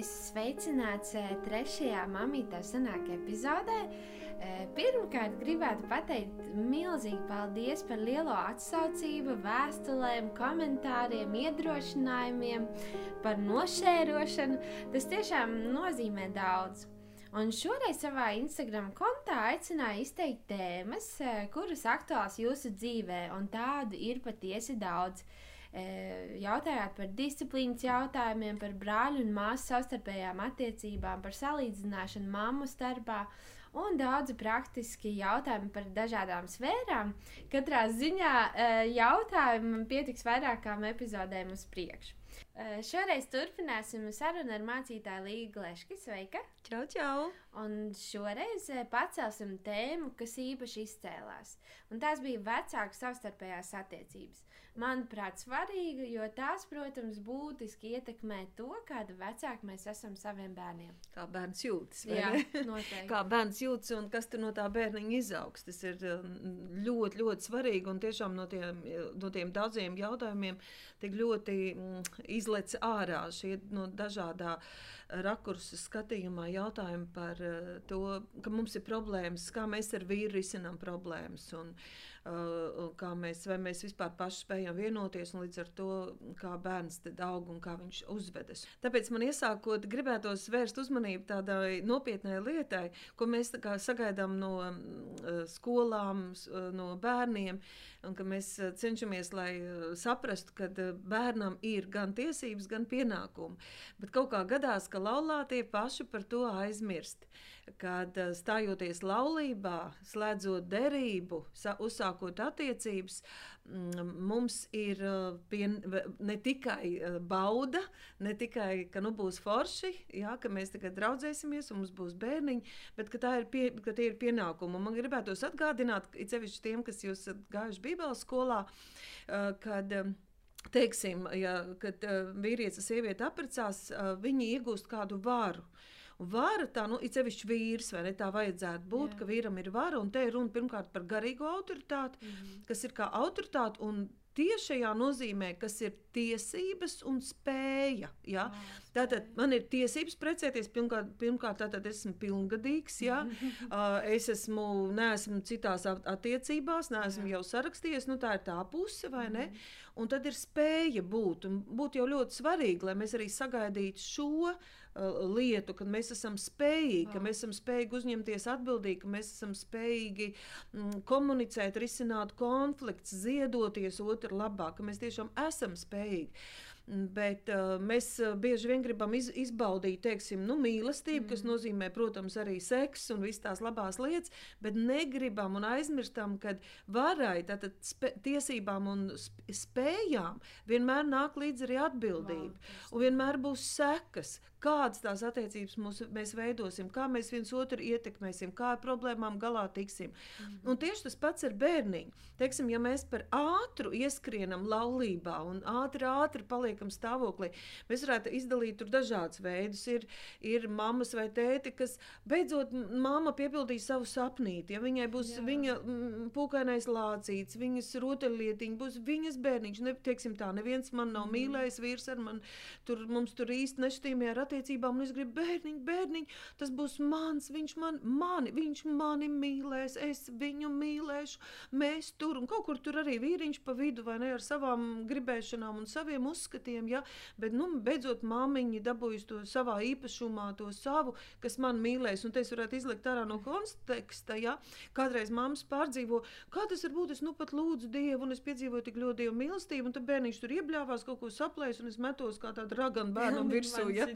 Es sveicināts eh, trešajā mamītā sanāk epizodē. Eh, Pirmkārt, gribētu pateikt milzīgi paldies par lielo atsaucību, vēstulēm, komentāriem, iedrošinājumiem, par nošērošanu. Tas tiešām nozīmē daudz. Un šoreiz savā Instagram kontā aicināju izteikt tēmas, eh, kuras aktuāls jūsu dzīvē, un tādu ir patiesi daudz. Eh, Jautājāt par disciplīnas jautājumiem, par brāļu un māsu savstarpējām attiecībām, par salīdzināšanu mammu starpā un daudzi praktiski jautājumi par dažādām sfērām. Katrā ziņā eh, jautājumu man pietiks vairākām epizodēm uz priekšu. Eh, Šoreiz turpināsim sarunu ar mācītāju Līgu Leški. Sveika! Čau, čau! Un šoreiz pacelsim tēmu, kas īpaši izcēlās. Un tās bija vecāku savstarpējās attiecības. Manuprāt, svarīga, jo tās, protams, būtiski ietekmē to, kāda vecāka mēs esam saviem bērniem. Kā bērns jūtas? Jā. Kā bērns jūtas un kas no tā bērniņa izaugs. Tas ir um, ļoti, ļoti svarīgi. Un tiešām no tiem, no tiem daudziem jautājumiem tik ļoti mm, izlec ārā šie no dažādā rakursa skatījumā jautājumi par uh, to, ka mums ir problēmas, kā mēs ar vīru risinām problēmas. Un, uh, kā mēs, vai mēs vispār paši spējam vienoties, un līdz ar to, kā bērns tad aug un kā viņš uzvedas. Tāpēc man iesākot, gribētos vērst uzmanību tādai nopietnai lietai, ko mēs kā sagaidām no mm, skolām, no bērniem, un ka mēs eh, cenšamies, lai eh, saprastu, ka eh, bērnam ir gan tiesības, gan pienākumi. Bet kaut kā gadās, ka laulātie paši par to aizmirst. Kad eh, stājoties laulībā, slēdzot derību, uzsākot attiecības, mm, mums ir eh, pien, v- ne tikai eh, bauda, ne tikai, ka nu būs forši, jā, ka mēs tagad draudzēsimies un mums būs bērniņi, bet ka, ir pie, ka tie ir pienākumi. Man gribētos atgādināt, it sevišķi tiem, kas jūs esat gājuši Bībeles skolā, kad Teiksim, ja, kad uh, vīrietis un sieviete apprecās, uh, viņi iegūst kādu varu. Un vara tā, nu, ir sevišķi vīrs, vai ne? Tā vajadzētu būt, Jā. Ka vīram ir vara, un te ir runa pirmkārt par garīgo autoritāti, mm -hmm. kas ir kā autoritāte, un tiešajā nozīmē, kas ir tiesības un spēja. Ja? Tātad man ir tiesības precēties. Pirmkārt, pirmkārt tātad esmu pilngadīgs. Ja? Es esmu, neesmu citās at- attiecībās, neesmu jau sarakstījies. Nu, tā ir tā puse, vai ne? Un tad ir spēja būt. Un būtu jau ļoti svarīgi, lai mēs arī sagaidītu šo lietu, kad mēs esam spējīgi, ka mēs esam spējīgi uzņemties atbildīgi, ka mēs esam spējīgi mm, komunicēt, risināt konflikts, ziedoties otru labāk, ka mēs tiešām esam spējīgi. Mm, Bet uh, mēs uh, bieži vien gribam iz, izbaudīt teiksim, nu, mīlestību, mm. kas nozīmē, protams, arī seksu un visas tās labās lietas, bet negribam un aizmirstam, ka varai, tātad spē, tiesībām un sp spējām vienmēr nāk līdzi arī atbildība. Un vienmēr būs sekas, kādas tās attiecības mūs, mēs veidosim, kā mēs viens otru ietekmēsim, kā ar problēmām galā tiksim. Mm. Un tieši tas pats ar bērniņu. Teiksim, ja mēs par ātru ieskrienam laulībā un ātri, ātri paliekam stāvoklī, mēs varētu izdalīt tur dažādus veidus. Ir, ir mammas vai tēti, kas beidzot m- mamma piepildīs savu sapnīti. Ja viņai būs Jā. Viņa mm, pūkainais lācīts, viņas rotaļlietiņa, būs viņas bērniņš. Ne, teiksim tā, neviens man nav mm. mīlējis, vīrs ar mani tur, mums tur īsti nešķīmē ar attiecībām, es gribu bērniņu, bērniņu, tas būs mans, viņš man, mani, viņš mani mīlēs, es viņu mīlēšu, mēs tur, un kaut kur tur arī vīriņš pa vidu, vai ne, ar savām gribēšanām un saviem uzskatiem, ja, bet, nu, beidzot māmiņa dabūjusi to savā īpašumā, to savu, kas man mīlēs, un te es varētu izlikt ārā no konteksta, ja, kādreiz mammas pārdzīvo, kā tas var būt, es nu pat lūdzu Dievu, un es piedzīvoju tik ļoti Dievu mīlestību, un tad bērniņš tur iebļāvās, kaut ko saplēs, un es metos kā tāda ragana bērnam virsū, ja.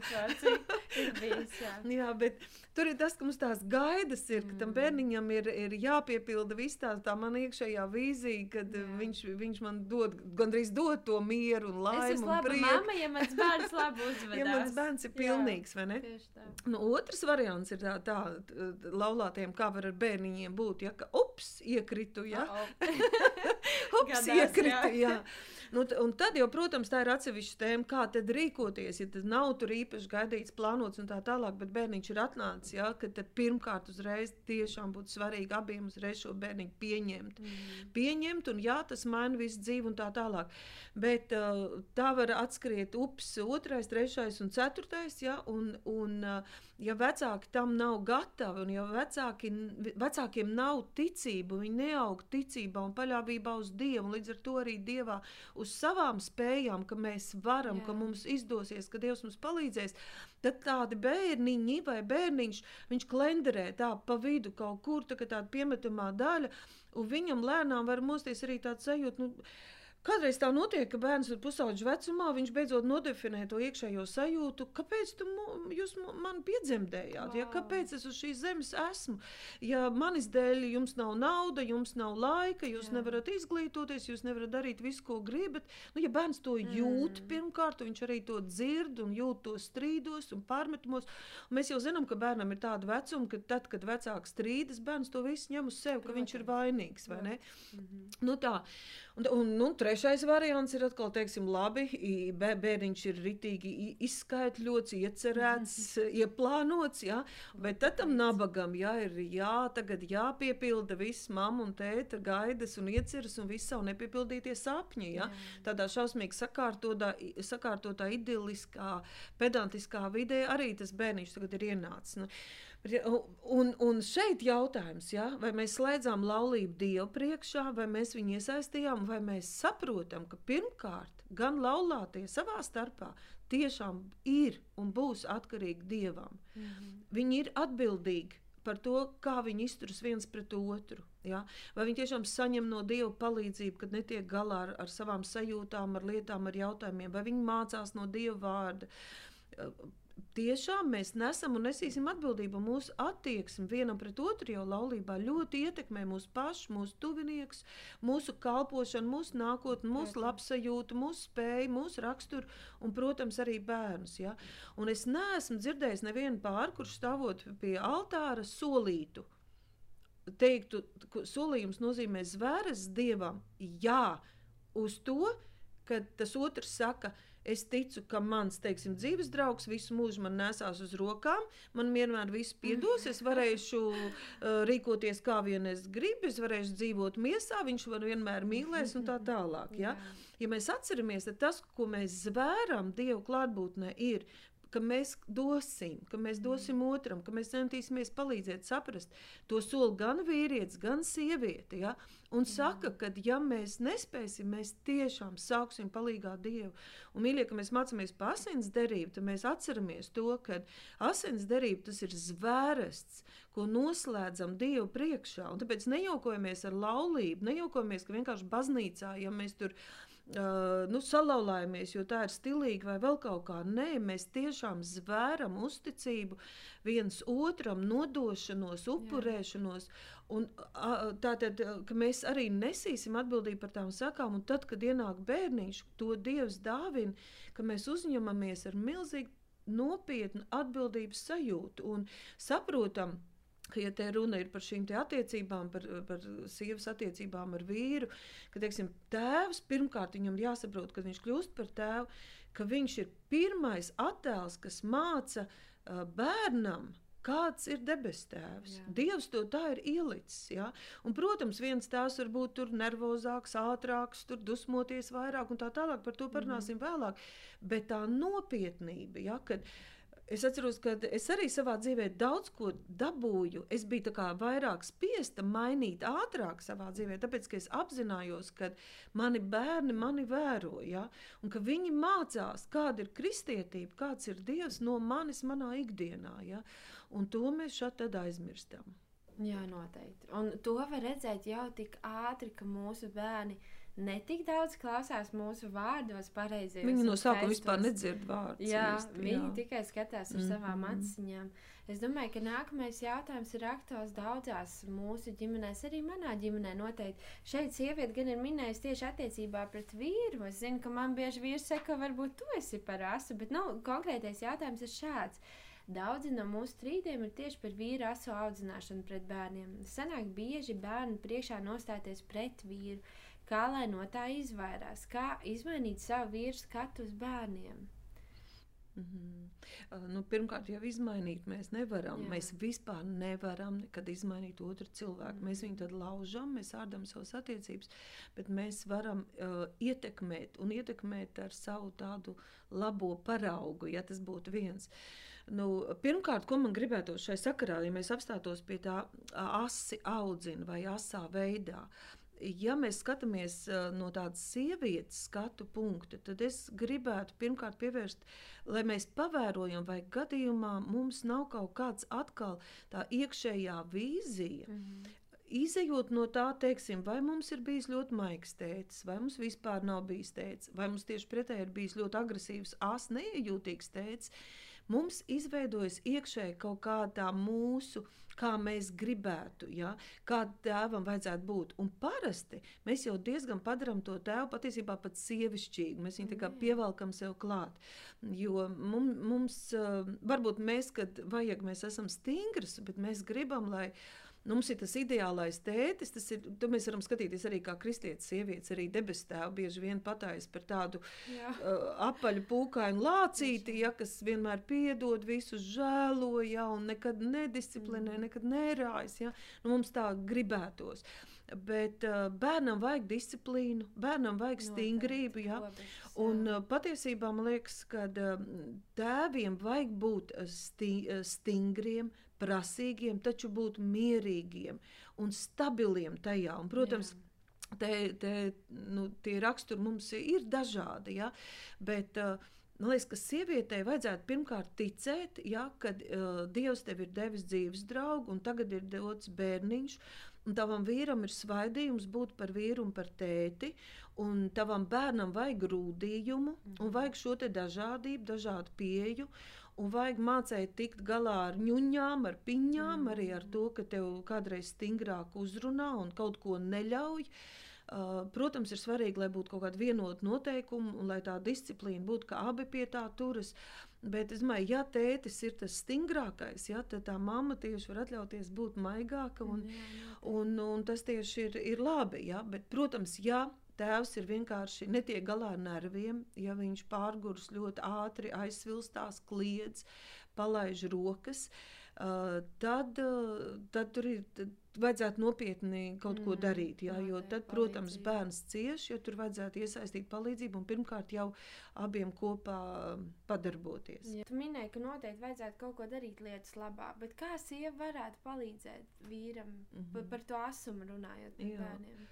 bijusi. Jā. Jā, bet tur ir tas, ka mums tās gaidas ir, ka tam bērniņam ir, ir jāpiepilda viss tā, tā man iekšējā vīzija, kad Jā. Viņš, viņš man dod, gandrīz dod to mieru un laimi laba prieku. mamma, ja mans bērns labi uzvedas. Ja mans bērns ir pilnīgs, vai ne? Nu, otrs variants ir tā, tā laulātiem, kā var ar bērniņiem būt, ja ka ups, iekritu, ja, Uh-oh. ups, iekritu, jā. Nu, un tad jau, protams, tā ir atsevišķa tēma, kā tad rīkoties, ja tad nav tur īpaši gaidīts, plānots un tā tālāk, bet bērniņš ir atnācis, ja, tad pirmkārt uzreiz tiešām būtu svarīgi abiem uzreiz šo bērniņu pieņemt. Mm. Pieņemt, un jā, tas maina visu dzīvi un tā tālāk. Bet uh, tā var atskriet ups otrais, trešais un ceturtais, ja, un, un uh, ja vecāki tam nav gatavi, un ja vecāki, vecākiem nav ticība, viņi neaug ticībā un paļāvībā uz Dievu, un līdz ar to arī Dievā uz savām spējām, ka mēs varam, Jā. ka mums izdosies, ka Dievs mums palīdzēs, tad tādi bērniņi vai bērniņš, viņš klenderē tā pa vidu kaut kur, tā kā tāda piemetamā daļa, un viņam lēnām var mosties arī tāds sajūta, nu, Kādreiz tā notiek, ka bērns ir pusauģis vecumā, viņš beidzot nodefinē to iekšējo sajūtu, kāpēc tu jūs man piedzemdējāt, wow. ja, kāpēc es uz šīs zemes esmu. Ja manis dēļ jums nav nauda, jums nav laika, jūs Jā. nevarat izglītoties, jūs nevarat darīt visu, ko gribat. Nu, ja bērns to jūt, mm. pirmkārt, viņš arī to dzird un jūt to strīdos un pārmetumos. Un mēs jau zinām, ka bērnam ir tāda vecuma, ka tad, kad vecāks strīdas, bērns to visu ņem uz sevi, ka Protams. viņš ir vainīgs, vai? Mm -hmm. nu, tā. Un, un, nu, trešais variants ir atkal, teiksim, labi, bērniņš ir ritīgi izskaidrots, iecerēts, ieplānots, jā, bet tad tam nabagam, jā, ir jā, tagad jāpiepilda viss mamma un tēta gaidas un ieceras un viss savu nepiepildītie sapņi, jā. Tādā šausmīgi sakārtotā, sakārtotā idiliskā, pedantiskā vidē arī tas bērniņš tagad ir ienācis. Nu, Un, un šeit jautājums, ja, vai mēs slēdzām laulību Dievu priekšā, vai mēs viņu iesaistījām, vai mēs saprotam, ka pirmkārt gan laulātie savā starpā tiešām ir un būs atkarīgi Dievam. Mm -hmm. Viņi ir atbildīgi par to, kā viņi izturas viens pret otru. Ja? Vai viņi tiešām saņem no Dieva palīdzību, kad netiek galā ar, ar savām sajūtām, ar lietām, ar jautājumiem, vai viņi mācās no Dieva vārda tiešām mēs nesam un nesīsim atbildību. Mūsu attieksme vienam pret otru jau laulībā ļoti ietekmē mūsu pašu, mūsu tuvinieks, mūsu kalpošanu, mūsu nākotni, mūsu labsajūtu, mūsu spēju, mūsu raksturu un, protams, arī bērnus. Ja? Un es neesmu dzirdējis nevienu pāri, kurš stāvot pie altāra solītu. Teiktu, solījums nozīmē zvēres dievam, jā, uz to, ka tas otrs saka, Es ticu, ka mans teiksim, dzīves draugs visu mūžu man nesās uz rokām, man vienmēr viss piedos, es varēšu uh, rīkoties kā vien es gribu, es varēšu dzīvot miesā, viņš man vienmēr mīlēs un tā tālāk. Ja, ja mēs atceramies, tad tas, ko mēs zvēram Dievu klātbūtnē, ir ka mēs dosim, ka mēs dosim otram, ka mēs centīsimies palīdzēt saprast to soli gan vīrietis, gan sieviete. Ja? Un saka, ka ja mēs nespēsim, mēs tiešām sauksim palīgā Dievu. Un, mīļie, ka mēs mācāmies par asins derību, tad mēs atceramies to, ka asins derība tas ir zvērests, ko noslēdzam Dievu priekšā. Un tāpēc nejaukojamies ar laulību, nejaukojamies, ka vienkārši baznīcā, ja mēs tur uh, nu, salauzāmies, jo tā ir stilīga vai vēl kaut kā. Nē, mēs tiešām zvēram uzticību viens otram, nodošanos, upurēšanos. Un, uh, tātad, ka mēs arī nesīsim atbildību par tām sakām, un tad, kad ienāk bērniņš, to Dievs dāvina, ka mēs uzņemamies ar milzīgu nopietnu atbildības sajūtu un saprotam, ka, ja te runa ir par šīm attiecībām, par, par sievas attiecībām ar vīru, ka teiksim, tēvs pirmkārt viņam jāsaprot, kad viņš kļūst par tēvu, ka viņš ir pirmais attēls, kas māca uh, bērnam. Kāds ir debesu tēvs? Jā. Dievs to tā ir ielicis. Ja? Un, protams, viens tēvs var būt nervozāks, ātrāks, tur dusmoties vairāk un tā tālāk. Par to parunāsim mm. vēlāk. Bet tā nopietnība, ja, kad Es atceros, ka es arī savā dzīvē daudz ko dabūju. Es biju vairāk spiesta mainīt ātrāk savā dzīvē, tāpēc ka es apzinājos, ka mani bērni mani vēro, ja? un ka viņi mācās, kāda ir kristietība, kāds ir Dievs no manis manā ikdienā. Ja? Un to mēs šeit aizmirstam. Jā, noteikti. Un to var redzēt jau tik ātri, ka mūsu bērni ir netik daudz klausās mūsu vārdos, pareizi. Viņi no sākuma vispār nedzird vārdus. Jā, īsti, viņi jā. tikai skatās ar mm -hmm. savām aciņām. Es domāju, ka nākamais jautājums ir aktuāls daudzās mūsu ģimenēs, arī manā ģimenē noteikti. Šeit sieviete gan ir minējusi tieši attiecībā pret vīru. Es zinu, ka man bieži vīrs saka, ka varbūt tu esi par asu, bet nu, konkrētais jautājums ir šāds. Daudzi no mūsu strīdiem ir tieši par vīru asu audzināšanu pret bērniem. Sanāk bieži bērnu priekšā nostāties pret vīru kā lai no tā izvairās, kā izmainīt savu vīru skatu uz bērniem. Mm -hmm. nu, pirmkārt, jau izmainīt mēs nevaram. Jā. Mēs vispār nevaram nekad izmainīt otru cilvēku. Mm. Mēs viņu tad laužam, mēs ārdam savas attiecības, bet mēs varam uh, ietekmēt un ietekmēt ar savu tādu labo paraugu, ja tas būtu viens. Nu, pirmkārt, ko man gribētu šai sakarā, ja mēs apstātos pie tā asi audzina vai asā veidā, ja mēs skatāmies no tādas sievietes skatu punkta, tad es gribētu pirmkārt pievērst, lai mēs pavērojam, vai gadījumā mums nav kaut kāds atkal tā iekšējā vīzija. Mm -hmm. Izejot no tā, teiksim, vai mums ir bijis ļoti maigs tēcis, vai mums vispār nav bijis tēcis, vai mums tieši pretēji ir bijis ļoti agresīvs, ās neiejūtīgs tēcis, mums izveidojas iekšēji kaut kādā mūsu kā mēs gribētu, ja? kā tēvam vajadzētu būt. Un parasti mēs jau diezgan padarām to tēvu patiesībā pat sievišķīgu. Mēs viņu tā kā pievelkam sev klāt. Jo mums, mums varbūt mēs, kad vajag, mēs esam stingrs, bet mēs gribam, lai Nu, mums ir tas ideālais tētis, tas ir, mēs varam skatīties arī kā kristietis, sievietes, arī debesu tēvu bieži vien patājas par tādu Jā. uh, apaļu pūkainu lācīti, ja, kas vienmēr piedod, visus žēlo, ja, un nekad nedisciplinē, mm. nekad nerājas, ja. Nu, mums tā gribētos. Bet uh, bērnam vajag disciplīnu, bērnam vajag stingrību. Ja? Un, uh, patiesībā man liekas, ka uh, tēviem vajag būt sti, uh, stingriem, prasīgiem, taču būt mierīgiem un stabiliem tajā. Un, protams, Jā. Te, te, nu, tie raksturi mums ir dažādi, ja? bet uh, Man liekas, ka sievietei vajadzētu pirmkārt ticēt, ja, ka uh, Dievs tev ir devis dzīves draugu, un tagad ir dots bērniņš, un tavam vīram ir svaidījums būt par vīru un par tēti, un tavam bērnam vajag grūdījumu, un mhm. vajag šo dažādību, dažādu pieeju un vajag mācīt tikt galā ar ņuņām, ar piņām, mm. arī ar to, ka tev kādreiz stingrāk uzrunā un kaut ko neļauj. Uh, protams, ir svarīgi, lai būtu kaut kāda vienota noteikuma un lai tā disciplīna būtu, ka abi pie tā turas. Bet es domāju, ja tētis ir tas stingrākais, ja, tad tā mamma tieši var atļauties būt maigāka. Un, jā, jā, un, un tas tieši ir, ir labi. Ja. Bet, protams, ja Tēvs ir vienkārši netiek galā ar nerviem, ja viņš pārgurs ļoti ātri, aizsvilstās, kliedz, palaiž rokas. Uh, tad, uh, tad tur ir tad vajadzētu nopietni kaut ko mm, darīt. Jā, jo tad, protams, bērns cieš, jo tur vajadzētu iesaistīt palīdzību un pirmkārt jau abiem kopā padarboties. Jā. Tu minēji, ka noteikti vajadzētu kaut ko darīt lietas labā, bet kā sieva varētu palīdzēt vīram mm -hmm. par, to asumu runājot par bērniem?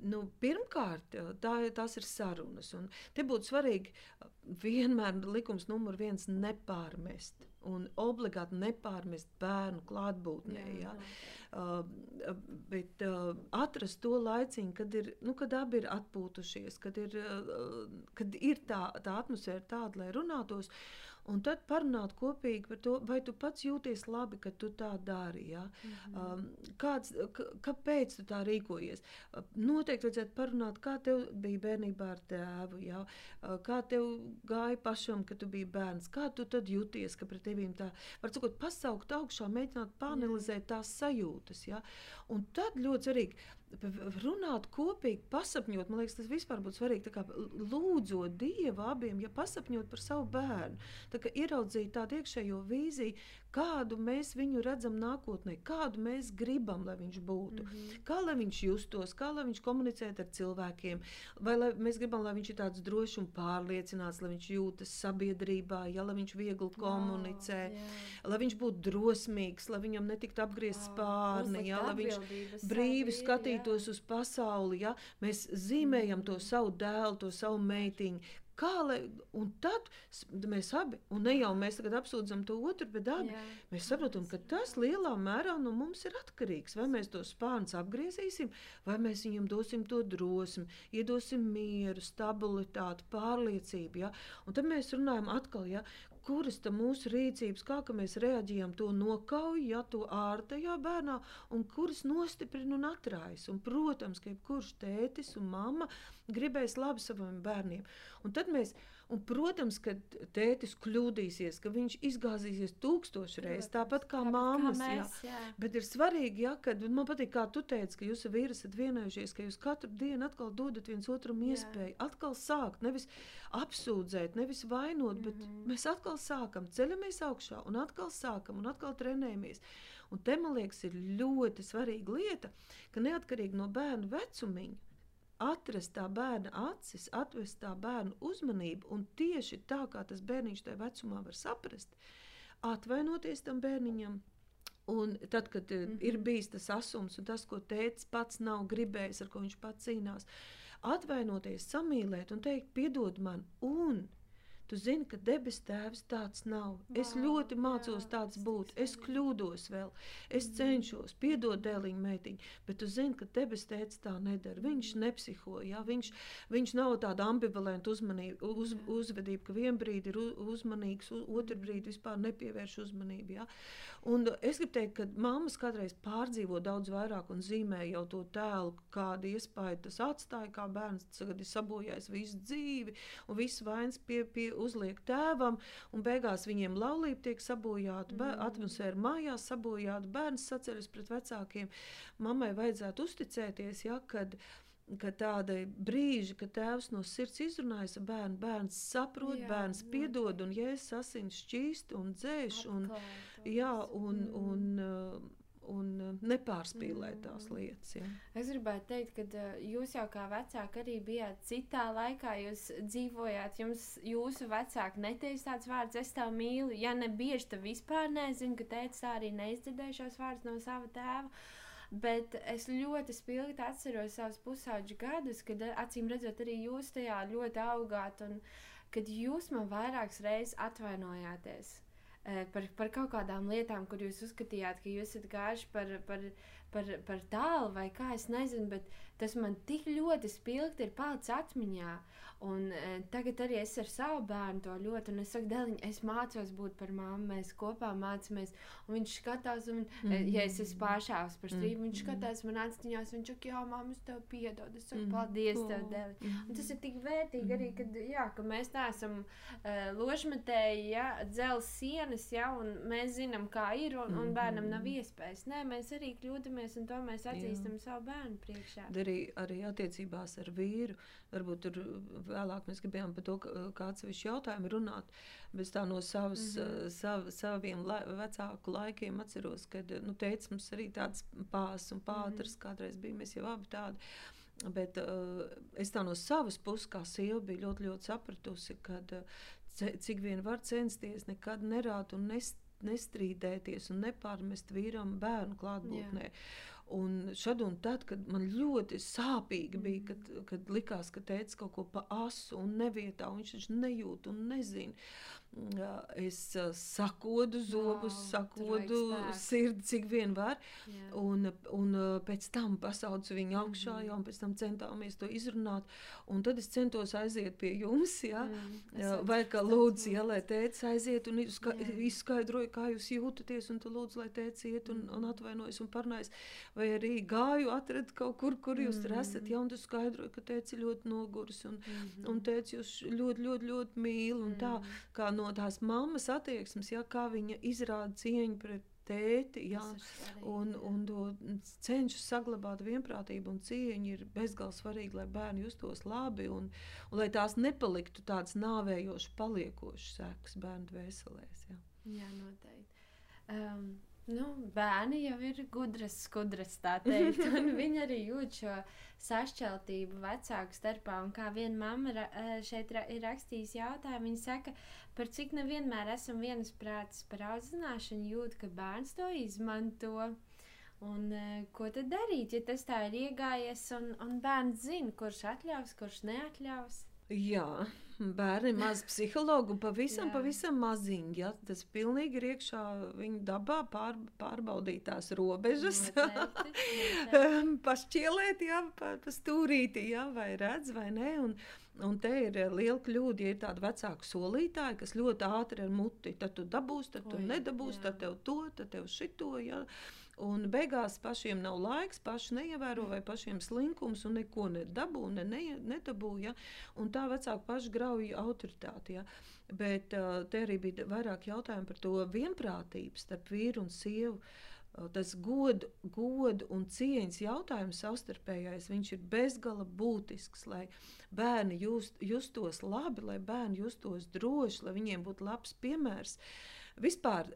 Nu, pirmkārt, tā, tās ir sarunas. Te būtu svarīgi vienmēr likums numur viens nepārmest. Un obligāti nepārmest bērnu klātbūtnē. Jā, jā. Uh, bet uh, atrast to laiciņu, kad, ir, nu, kad abi ir atpūtušies, kad ir, uh, kad ir tā, tā atmosfēra tāda, lai runātos. Uh, Un tad parunāt kopīgi par to, vai tu pats jūties labi, ka tu tā dari. Ja? Mm -hmm. um, kāds, kāpēc tu tā rīkojies? Uh, noteikti vajadzētu parunāt, kā tev bija bērnībā ar tēvu, ja? uh, kā tev gāja pašam, kad tu biji bērns, kā tu tad jūties, ka pret tevīm tā, var sakot, pasaukt augšā, mēģināt panelizēt tās sajūtas. Ja? Un tad ļoti svarīgi runāt kopīgi, pasapņot. Man liekas, tas vispār būtu svarīgi. Kā, lūdzot Dievu abiem, ja pasapņot par savu bērnu, tad ieraudzīt tādu iekšējo vīziju, kādu mēs viņu redzam nākotnē, kādu mēs gribam, lai viņš būtu, mm -hmm. kā lai viņš justos, kā lai viņš komunicētu ar cilvēkiem, vai lai mēs gribam, lai viņš ir tāds drošs un pārliecināts, lai viņš jūtas sabiedrībā, ja, lai viņš viegli komunicē, wow, yeah. lai viņš būtu drosmīgs, lai viņam netiktu apgriezt wow, spārni, ja, lai viņš brīvi skatītos jā. uz pasauli. Ja. Mēs zīmējam to savu dēlu, to savu meitiņu, Kā lai, un tad mēs abi, un ne jau mēs tagad apsūdzam to otru, bet abi Jā. mēs saprotam, ka tas lielā mērā no mums ir atkarīgs. Vai mēs to spārns apgriezīsim, vai mēs viņam dosim to drosmi, iedosim mieru, stabilitāti, pārliecību. Ja? Un tad mēs runājam atkal, ja, kuras mūsu rīcības, kā mēs reaģējam, to nokauj, ja to ārtajā bērnā, un kuras nostiprina un atrājas. Un, protams, ka jebkurš tētis un mamma gribēs labi saviem bērniem. Un tad mēs Un, protams, ka tētis kļūdīsies, ka viņš izgāzīsies tūkstošu reizes, tāpat kā Tāpat kā mammas. mēs, jā. jā. Bet ir svarīgi, ja, kad man patīk, kā tu teici, ka jūs ar vīru esat vienojušies, ka jūs katru dienu atkal dodat viens otram Jā. iespēju, atkal sākt, nevis apsūdzēt, nevis vainot, bet mm. -hmm. mēs atkal sākam, ceļamies augšā un atkal sākam un atkal trenējamies. Un te man liekas, ir ļoti svarīga lieta, ka neatkarīgi no bērnu vecumiņa. Atrast tā bērna acis, atvest tā bērnu uzmanību, un tieši tā, kā tas bērniņš tajā vecumā var saprast, atvainoties tam bērniņam, Un tad, kad mm -hmm. ir bijis tas asums un tas, ko tēvs pats nav gribējis, ar ko viņš pats cīnās, atvainoties, samīlēt un teikt, piedod man, un tu zini, ka debes tēvs tāds nav. Es Vau, ļoti mācos jā, tāds būt, es kļūdos vēl, es cenšos, piedod dēliņu meitiņu, bet tu zini, ka debes tēvs tā nedara. Viņš nepsiho, jā, viņš, viņš nav tāda ambivalenta uzmanība, uz, uzvedība, ka vien brīdi ir uzmanīgs, otru brīdi vispār nepievērš uzmanību. Jā. Un es gribu teikt, ka mammas kādreiz pārdzīvo daudz vairāk un zīmē jau to tēlu, kādu iespēju tas atstāja, kā bērns tagad ir sabojājis visu dzīvi, un viss vainas pie, pie uzliek tēvam, un beigās viņiem laulība tiek sabojāta, mm. Atmosfēra mājās sabojāta, bērns saceļas pret vecākiem. Mammai vajadzētu uzticēties, ja, kad ka tāda brīža, kad tēvs no sirds izrunājas ar bērnu, bērns saprot, Jā, Jā, bērns piedod, noteikti. un jēzus asins šķīst un dzēš. Un, jā, un, Mm. un, uh, un uh, nepārspīlēt tās Mm. lietas. Ja. Es gribētu teikt, ka uh, jūs jau kā vecāki arī bijāt citā laikā. Jūs dzīvojāt, jums jūsu vecāki neteica tāds vārds, es tev mīlu. Ja ne bieži, tad vispār nezinu, ka teica tā arī neizdzirdēju šos vārdus no sava tēva. Bet es ļoti spilgti atceros savus pusauģu gadus, kad uh, acīm redzot, arī jūs tajā ļoti augāt. Un kad jūs man vairākas reizes atvainojāties eh, par, par kaut kādām lietām, kur jūs uzskatījāt, ka jūs esat gājuši par, par, par, par tālu vai kā es nezinu, bet tas man tik ļoti spilgti ir palicis atmiņā. Un e, tagad arī es ar savu bērnu to ļoti, un es saku, Dēliņ, es mācos būt par mammu, mēs kopā mācāmies. Un viņš skatās, un, mm Mhm. -hmm. ja es esmu pāršāvis par strīdu, mm -hmm. viņš Mhm. skatās man aciņās, viņš saka, jā, mamma, es tev piedodu, es saku, Mhm. paldies tev, O, Dēliņ. mhm. Un tas ir tik vērtīgi arī, kad, jā, ka mēs neesam uh, ložmetēji, ja, dzels sienas, ja, un mēs zinām, kā ir, un, un bērnam nav Mhm. iespējas. Nē, mēs arī kļūdāmies, un to mēs atzīstam savu bērnu priekšā. Arī, arī attiecībās ar vīru. Varbūt tur vēlāk mēs gribējām par to, ka- kā atsevišķi jautājumi runāt. Bet tā no savas, mm. -hmm. sav, saviem la, vecāku laikiem atceros, kad nu, teica mums arī tāds pās un pāters, mm -hmm. kādreiz bija mēs jau abi tādi. Bet uh, es tā no savas puses, kā sieva, biju ļoti, ļoti sapratusi, ka uh, cik vien var censties, nekad nerāt un nest, nestrīdēties un nepārmest vīram bērnu klātbūtnē. Jā. Un šad un tad, kad man ļoti sāpīgi bija, kad, Mm. kad likās, ka teica kaut ko pa asu un nevietā, un viņš taču nejūt un nezina. Es sakodu zobus, vajag sakodu sirdi, cik vien var. Jā. Un, un pēc tam pasaucu viņu augšā, jā, un pēc tam centāmies to izrunāt. Un tad es centos aiziet pie jums, jā, Mm, vai kā lūdzu, ja, lai tēvs aiziet un izska Jā. izskaidroja, kā jūs jūtaties, un tu lūdzu, lai tēvs iet un, un atvainojas un parunājas. Vai arī gāju, atradu kaut kur, kur jūs tur esat, ja, un tu skaidroji, ka tēvs ir ļoti noguris. Un, Mhm. Un teica, jūs ļoti, ļoti, ļoti mīl. Un tā Mhm. kā no tās mammas attieksmes, ja, kā viņa izrāda cieņu pret tēti. Svarīgi, Un, jā. un to cenšas saglabāt vienprātību un cieņu ir bezgalīgi svarīgi, lai bērni justos labi un, un lai tās nepaliktu tādas nāvējošas, paliekošas sekas bērnu dvēselēs. Ja. Jā, noteikti. Um, nu, bērni jau ir gudras, skudras, tā teikt. un Viņi arī jūt šo sašķeltību vecāku starpā. Un kā viena mamma ra- eh, šeit ra ir rakstījusi jautājumu, viņa saka, par cik nevienmēr esam vienasprātis par audzināšanu, jūt, ka bērns to izmanto. Un, uh, ko tad darīt, ja tas tā ir iegājies, un, un bērns zina, kurš atļaus, kurš neatļaus? Jā, bērni ir maz psihologi un pavisam, Jā. pavisam maziņi. Ja? Tas pilnīgi ir iekšā viņa dabā pār, pārbaudīt tās robežas. Noteikti. pašķielēt, jā, pa, pa stūrīti, jā, vai redz, vai nē. Un, Un te ir liela kļūda, ja ir tāda vecāka solītāja, kas ļoti ātri ar muti, tad tu dabūsi, tad tu Oi, nedabūsi, jā. tad tev to, tad tev šito. Ja? Un beigās pašiem nav laiks, paši neievēro vai pašiem slinkums un neko nedabū, ne, ne, nedabū. Ja? Un tā vecāki paši grauj autoritāti. Ja? Bet uh, te arī bija vairāk jautājumu par to vienprātību starp vīru un sievu. Uh, Tas godu, godu un cieņas jautājums savstarpējais, ir bezgala būtisks, lai bērni just, justos labi, lai bērni justos droši, lai viņiem būtu labs piemērs. Vispār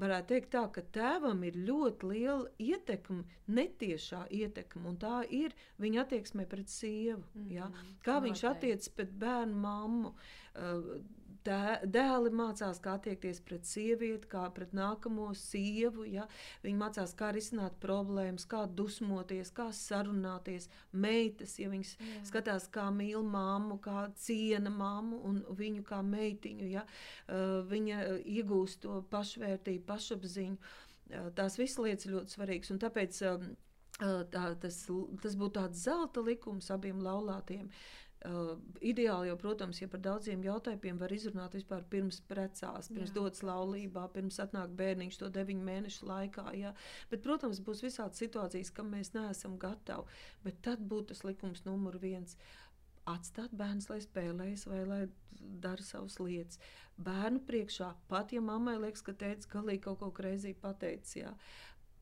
varētu teikt tā, ka tēvam ir ļoti liela ietekme, netiešā ietekme, un tā ir viņa attieksme pret sievu. Mm -hmm. ja? Kā viņš attiecas pret bērnu mammu. Uh, Dē- Dēli mācās, kā attiekties pret sievieti, kā pret nākamo sievu. Ja? Viņi mācās, kā risināt problēmas, kā dusmoties, kā sarunāties. Meitas, ja viņas Jā. skatās, kā mīl mammu, kā ciena mammu un viņu kā meitiņu, ja? uh, viņa iegūst to pašvērtību, pašapziņu. Uh, tās visas lietas ir ļoti svarīgas. Tāpēc uh, tā, tas, tas būtu tāds zelta likums abiem laulātiem. Uh, ideāli jau, protams, ja par daudziem jautājumiem var izrunāt vispār pirms precās, pirms Jā, dodas laulībā, pirms atnāk bērniņš to deviņu mēnešu laikā. Jā. Bet, protams, būs visādas situācijas, kam mēs neesam gatavi. Bet tad būtu tas likums numur viens. Atstāt bērnu, lai spēlējas vai lai dara savas lietas. Bērnu priekšā, pat ja mammai liekas, ka teica, galīgi kaut ko greizi pateicis. Jā.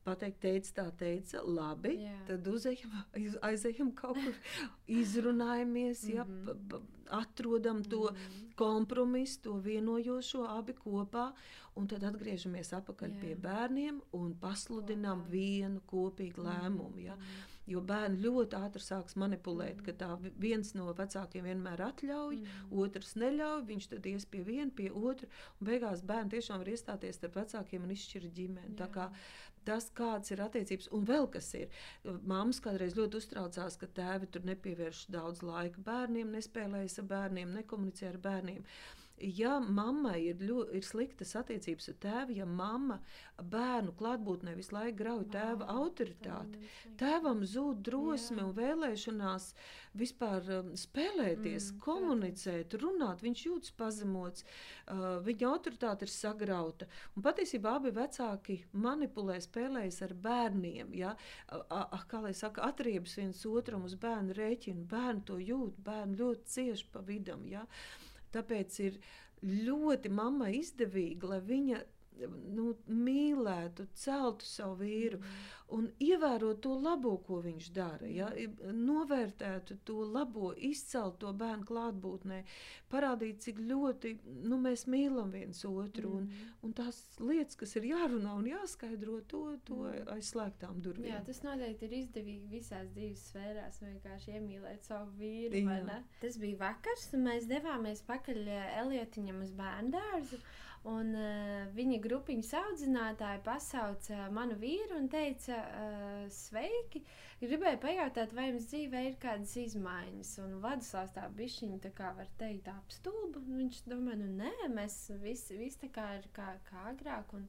Pateikt, teica, tā teica, labi. Jā. Tad uzejam, aiz- aizejam kaut kur, izrunājamies, ja, Mhm. pa- pa- atrodam to Mhm. kompromisu, to vienojošo abi kopā, un tad atgriežamies atpakaļ Jā. pie bērniem un pasludinām Kopā. vienu kopīgu lēmumu. Ja. Jo bērni ļoti ātri sāks manipulēt, ka tā vi- viens no vecākiem vienmēr atļauj, Mhm. otrs neļauj, viņš tad ies pie viena, pie otra, un beigās bērni tiešām var iestāties starp vecākiem un izšķirt ģimeni. Tas, kāds ir attiecības, un vēl kas ir. Māmas kādreiz ļoti uztraucās, ka tēvi tur nepievērš daudz laika bērniem, nespēlējas ar bērniem, nekomunicē ar bērniem. Ja mammai ir, ļo, ir sliktas attiecības ar tēvu, ja mamma bērnu klātbūtnē visu laiku grauj tēva autoritāti, tēvam zūd drosme Jā. un vēlēšanās vispār um, spēlēties, Mm, komunicēt, runāt. Viņš jūtas pazemots, uh, viņa autoritāte ir sagrauta. Un patiesībā abi vecāki manipulē, spēlējas ar bērniem. Ja? A- a- Kā lai saka, atriebas viens otram uz bērnu rēķinu. Bērni to jūt, bērni ļoti cieši pa vidam. Ja? Tāpēc ir ļoti mammai izdevīgi, lai viņa nu, mīlētu, celtu savu vīru un ievērotu to labo, ko viņš dara. Ja? I- Novērtētu to labo, izcelt to bērnu klātbūtnē, parādīt, cik ļoti nu, mēs mīlam viens otru. Un, un tās lietas, kas ir jārunā un jāskaidro, to, to Mm. aiz slēgtām durvīm. Jā, tas noteikti ir izdevīgi visās dzīves sfērās. Vienkārši iemīlēt savu vīru. Tas bija vakars, un mēs devāmies pakaļ eh, Eliotiņam uz bērnu dārzu. Un, uh, viņa grupiņas audzinātāja pasauca manu vīru un teica, uh, sveiki. Gribēju pajautāt, vai jums dzīvē ir kādas izmaiņas. Un Vladislavs tā bišķiņa, tā kā var teikt, apstulba. Viņš domā, nu nē, mēs visi, visi tā kā ir kā, kā agrāk. Un,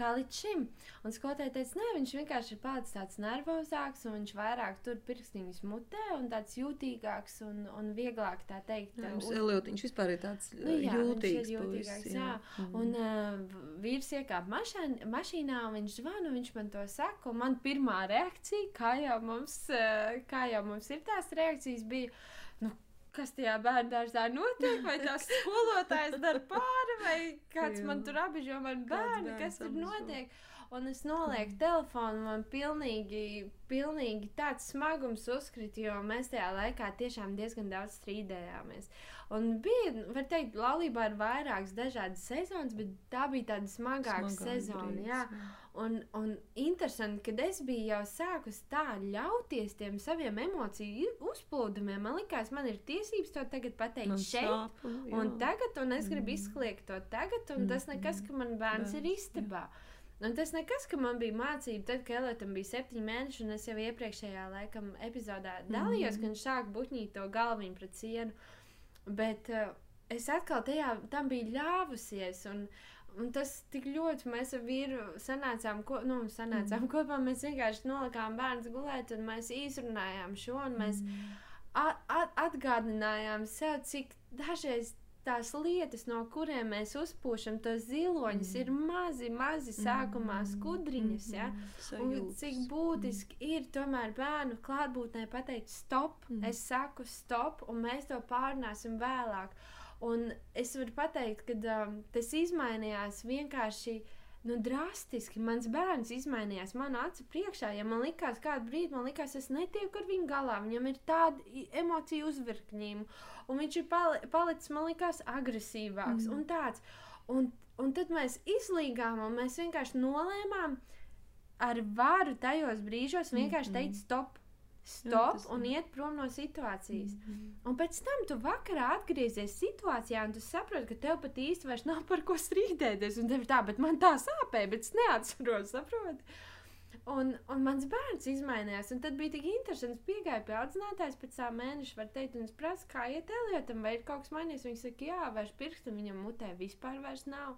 Kā līdz šim. Un skolotāja teica, nē, viņš vienkārši ir palicis tāds nervozāks, un viņš vairāk tur pirkstiņus mutē, un tāds jūtīgāks un, un vieglāk tā teikt. Jā, uh, uz- Eliotiņš vispār ir tāds Nu jā, viņš ir jūtīgs. jūtīgāks, puisis, jā. Mm. Un uh, vīrs iekāpa mašīn, mašīnā, un viņš zvana, un viņš man to saka. un Man pirmā reakcija, kā jau mums, uh, kā jau mums ir tās reakcijas, bija, kas tajā bērnu dārzā notiek, vai tās skolotājs dara pāri, vai kāds Jā. man tur apbežo man Kāds bērnu, kas tur apbežo. Un es nolieku telefonu, man pilnīgi, pilnīgi tāds smagums uzkrita, jo mēs tajā laikā tiešām diezgan daudz strīdējāmies. Un bija, var teikt, laulībā ir vairākas dažādas sezonas, bet tā bija tāda smagāka Smagāk sezona. Jā. Un, un interesanti, ka es biju jau sākus tā ļauties tiem saviem emociju uzplūdumiem. Man liekas, man ir tiesības to tagad pateikt Man šeit. sāp, un- jā. tagad, un es gribu Mm. izkliegt to tagad, un tas Mm, nekas, ka man bērns ir Bērns, istabā. Un tas nekas, ka man bija mācība, tad, kad Elētam bija septiņi mēneši, un es jau iepriekšējā laikam epizodē dalījos, Mhm. kad viņš sāk buļķīt to galviņu pret sienu. Bet uh, es atkal tajā tam biju ļāvusies. Un, Un tas tik ļoti mēs ar vīru sanācām, ko, nu, sanācām mm. kopā. Mēs vienkārši nolikām bērnu gulēt, un mēs izrunājām šo. un Mēs, atgādinājām sev, cik dažreiz tās lietas, no kurām mēs uzpūšam tos ziloņus, mm. ir mazi, mazi sākumā mm. skudriņas. Ja? Mm. Un cik būtiski mm. ir tomēr bērnu klātbūtnē pateikt, stop, mm. es saku stop, un mēs to pārnāsim vēlāk. Un es varu pateikt, ka um, tas izmainījās vienkārši nu, drastiski. Mans bērns izmainījās manā acu priekšā. Ja man likās, kādu brīdi man likās, es netieku ar viņu galā, viņam ir tāda emociju uzvirkņība, un viņš ir pali palicis, man likās, agresīvāks mm. un tāds. Un, un tad mēs izlīgām, un mēs vienkārši nolēmām ar varu tajos brīžos vienkārši teikt, stop. Stop Jā, un iet prom no situācijas. Mm -hmm. Un pēc tam tu vakarā atgriezies situācijā, un tu saproti, ka tev pat īsti vairs nav par ko strīdēties. Un tev ir tā, bet man tā sāpēja, bet es neatceros, saproti. Un, un mans bērns izmainījās, tad bija tik interesants. Piegāja pie audzinātājas pēc tā mēneša, var teikt, un es prasu, kā iet Eliotam, vai ir kaut kas mainījies. Viņa saka, jā, vairs pirkstu viņam mutē vispār vairs nav.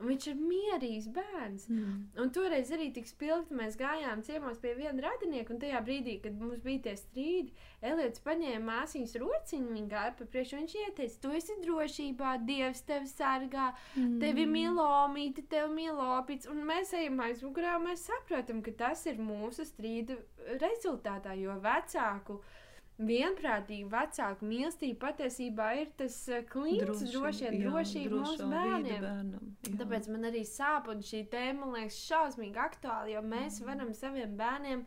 Un viņš ir mierīgs bērns. Mm. Un toreiz arī tik spilgti mēs gājām ciemos pie viena radinieka, un tajā brīdī, kad mums bija tie strīdi, Elīds paņēma māsīņas rociņu, viņa gāja pa priekšu, viņš ieteica, tu esi drošībā, Dievs tevi sargā, mm. tevi milomīti, tevi milopīts, un mēs ejam aizmugurā, un mēs saprotam, ka tas ir mūsu strīdu rezultātā, jo vecāku vienprātīga vecāku mīlestība patiesībā ir tas eh, klints, droši vien drošība mūsu bērniem. Bērnam, jā. Tāpēc man arī sāp, un šī tēma man liekas šausmīgi aktuāla, jo mēs mm. varam saviem bērniem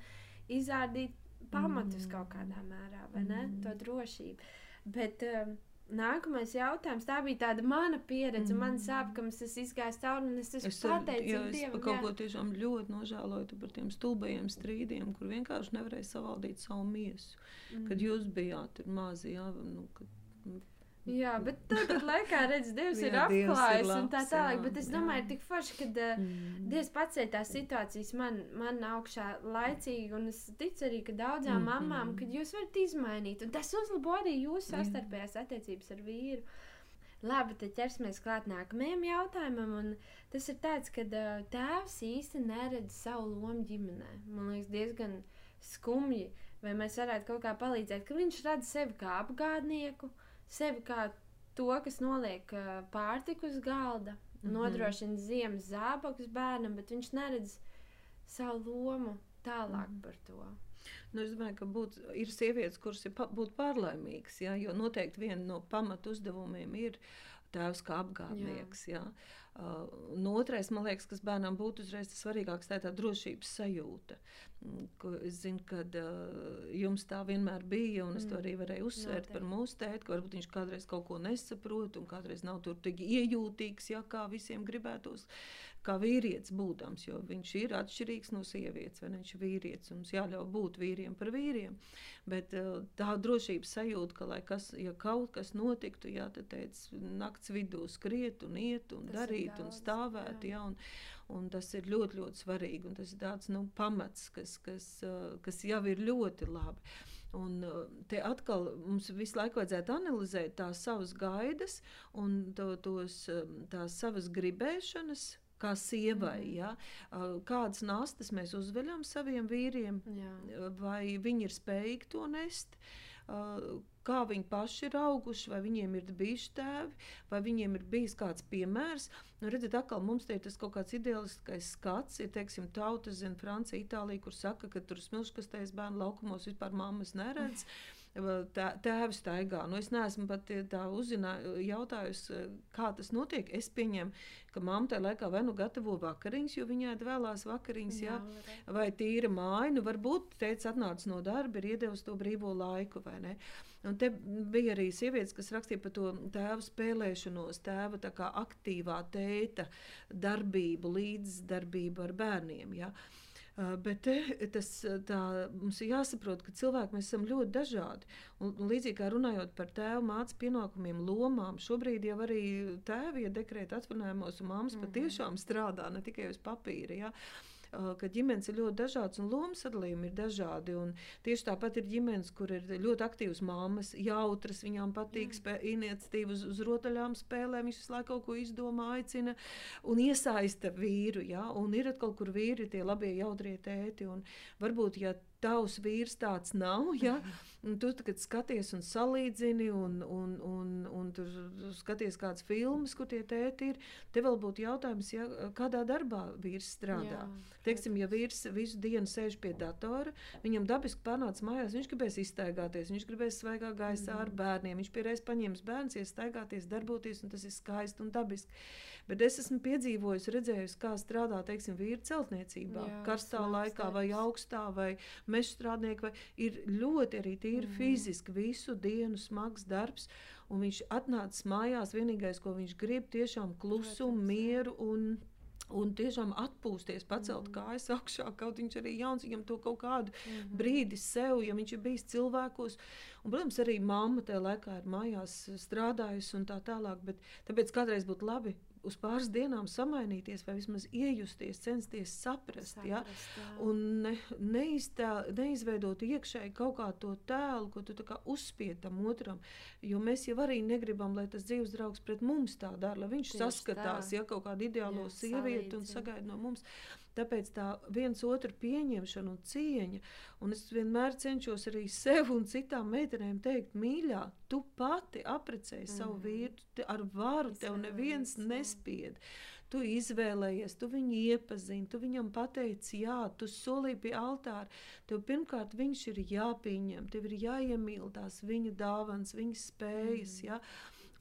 izrādīt pamatus mm. kaut kādā mērā, vai ne? Mm. To drošību. Bet, um, Nākamais jautājums. Tā bija tāda mana pieredze. Mm. Man sāp, ka es izgāju cauri un es esmu es dievam, kaut jā. ko tiešām ļoti nožēloju par tiem stulbajiem strīdiem, kur vienkārši nevarēja savaldīt savu miesu. Mm. Kad jūs bijāt mazi, jā, nu, kad, nu, Jā, bet tādā laikā, redz, Dievs jā, ir apklājis un tā tālāk. Bet es domāju, jā. tik forši, ka uh, mm. Dievs pacēla tās situācijas man, man augšā laicīgi. Un es ticu arī, ka daudzām mm. mamām, kad jūs varat izmainīt. Un tas uzlabo arī jūsu sastarpējās attiecības ar vīru. Labi, tad ķersimies klāt nākamajam jautājumam. Un tas ir tāds, ka uh, tēvs īsti neredz savu lomu ģimenē. Man liekas, diezgan skumji. Vai mēs varētu kaut kā palīdzēt, ka viņš redz sevi kā apgādnieku, uh, sevi kā to, kas noliek pārtiku uz galda, mm -hmm. nodrošina ziemas zābakus bērnam, bet viņš neredz savu lomu tālāk mm -hmm. par to. Nu, es domāju, ka būt, ir sievietes, kuras ir pa, pārlaimīgas, ja, jo noteikti viena no pamatu uzdevumiem ir tēvs kā apgādnieks. Jā. Ja. Uh, un otrais, man liekas, kas bērnam būtu uzreiz tas svarīgākais, tā ir tā drošības sajūta. Mm, es zinu, ka uh, jums tā vienmēr bija, un es mm. to arī varēju uzsvērt Noteikti. par mūsu tēti, ka varbūt viņš kādreiz kaut ko nesaprot, un kādreiz nav tur tik iejūtīgs, ja kā visiem gribētos. Kā vīrietis būdams, jo viņš ir atšķirīgs no sievietes, vai viņš ir vīrietis, un mums jāļauj būt vīriem par vīriem. Bet uh, tā drošības sajūta, ka, lai kas, ja kaut kas notiktu, jā, tad teic, nakts vidū skriet un iet un tas darīt daudz, un stāvēt, jā. Jā, un, un tas ir ļoti, ļoti svarīgi, un tas ir tāds, nu, pamats, kas, kas, uh, kas jau ir ļoti labi. Un te atkal mums visu laiku vajadzētu analizēt tās savas gaidas un to, tos, tās savas gribēšanas, kā sievai. Mm. Ja? Kādas nastas mēs uzveļam saviem vīriem, Jā. vai viņi ir spējīgi to nest? Kā viņi paši ir auguši, vai viņiem ir bijuši tēvi, vai viņiem ir bijis kāds piemērs. Nu, redziet, atkal mums te ir tas kaut kāds ideāliskais skats, ir teiksim, tautas, zina, Francija, Itālija, kur saka, ka tur smilškastēs bērnu laukumos vispār mammas neredz. Mm tēvs staigā. Nu, es neesmu pat tā uzzinājusi, kā tas notiek. Es pieņemu, ka mamma tajā laikā vai nu gatavo vakariņas, jo viņai vēlās vakariņas, jā, jā, vai tīra māja. Nu, varbūt teica, atnācis no darba, ir iedevis to brīvo laiku, vai ne? Un te bija arī sievietes, kas rakstīja par to tēvu spēlēšanos, tēva aktīvā tēta darbību, līdzdarbību ar bērniem. Ja? Uh, bet te, tas, tā, mums ir jāsaprot, ka cilvēki mēs esam ļoti dažādi. Un, un līdzīgi kā runājot par tēvu mācu pienākumiem, lomām, šobrīd jau arī tēvi ir ja dekrēta atvaļinājumos, un māmas mm -hmm. patiešām strādā ne tikai uz papīra. Ja? Ka ģimenes ir ļoti dažādas un lomas sadalījumi ir dažādi. Tieši tāpat ir ģimenes, kur ir ļoti aktīvas mammas, jautras, viņām patīk iniciatīva uz, uz rotaļām spēlēm, viņš visu laiku kaut ko izdomā, aicina un iesaista vīru. Ja? Un ir atkal, kur vīri ir tie labie jautrie tēti. Varbūt, ja tavs vīrs tāds nav. Ja? Un tu tagad skaties un salīdzini, un, un, un, un tur skaties kādas filmas, kur tie tēti ir. Te vēl būtu jautājums, ja, kādā darbā vīrs strādā. Jā, Teiksim, ja vīrs visu dienu sēž pie datora, viņam dabiski pārnāca mājās, viņš gribēs iztaigāties, viņš gribēs svaigā gaisā mm. ar bērniem, viņš pierēs paņems bērns, iestaigāties, darboties, un tas ir skaisti un dabiski. Bet es esmu piedzīvojusi, redzējusi, kā strādā teiksim, vīri celtniecībā, Jā, karstā laikā vai augstā, vai meža strādnieki. Vai ir ļoti arī tīri mm. fiziski visu dienu smags darbs. Un viņš atnāca mājās, vienīgais, ko viņš grib, tiešām klusumu, mieru un Un tiešām atpūsties, pacelt mm. kājas augšā, kaut viņš arī jauns, viņam to kaut kādu mm. brīdi sev, ja viņš ir bijis cilvēkos. Un, protams, arī mamma tajā laikā ir mājās strādājusi un tā tālāk. Bet tāpēc kādreiz būtu labi uz pāris dienām samainīties, vai vismaz iejusties, censties saprast, saprast ja? un ne, neiztē, neizveidot iekšēji kaut kā to tēlu, ko tu uzspied tam otram. Jo mēs jau arī negribam, lai tas dzīves draugs pret mums tā dara, lai viņš Tieši saskatās, tā. ja kaut kādu ideālo Jā, sievieti un sagaida no mums. Tāpēc tā viens otru pieņemšana un cieņa, un es vienmēr cenšos arī sev un citām meitenēm teikt, mīļā, tu pati aprecēji mm. savu vīru, ar varu tev neviens nespied. Tu izvēlējies, tu viņu iepazini, tu viņam pateici, jā, tu solīji pie altāra. Tev pirmkārt viņš ir jāpieņem, tev ir jāiemīl tās viņa dāvans, viņa spējas. Mm. Jā.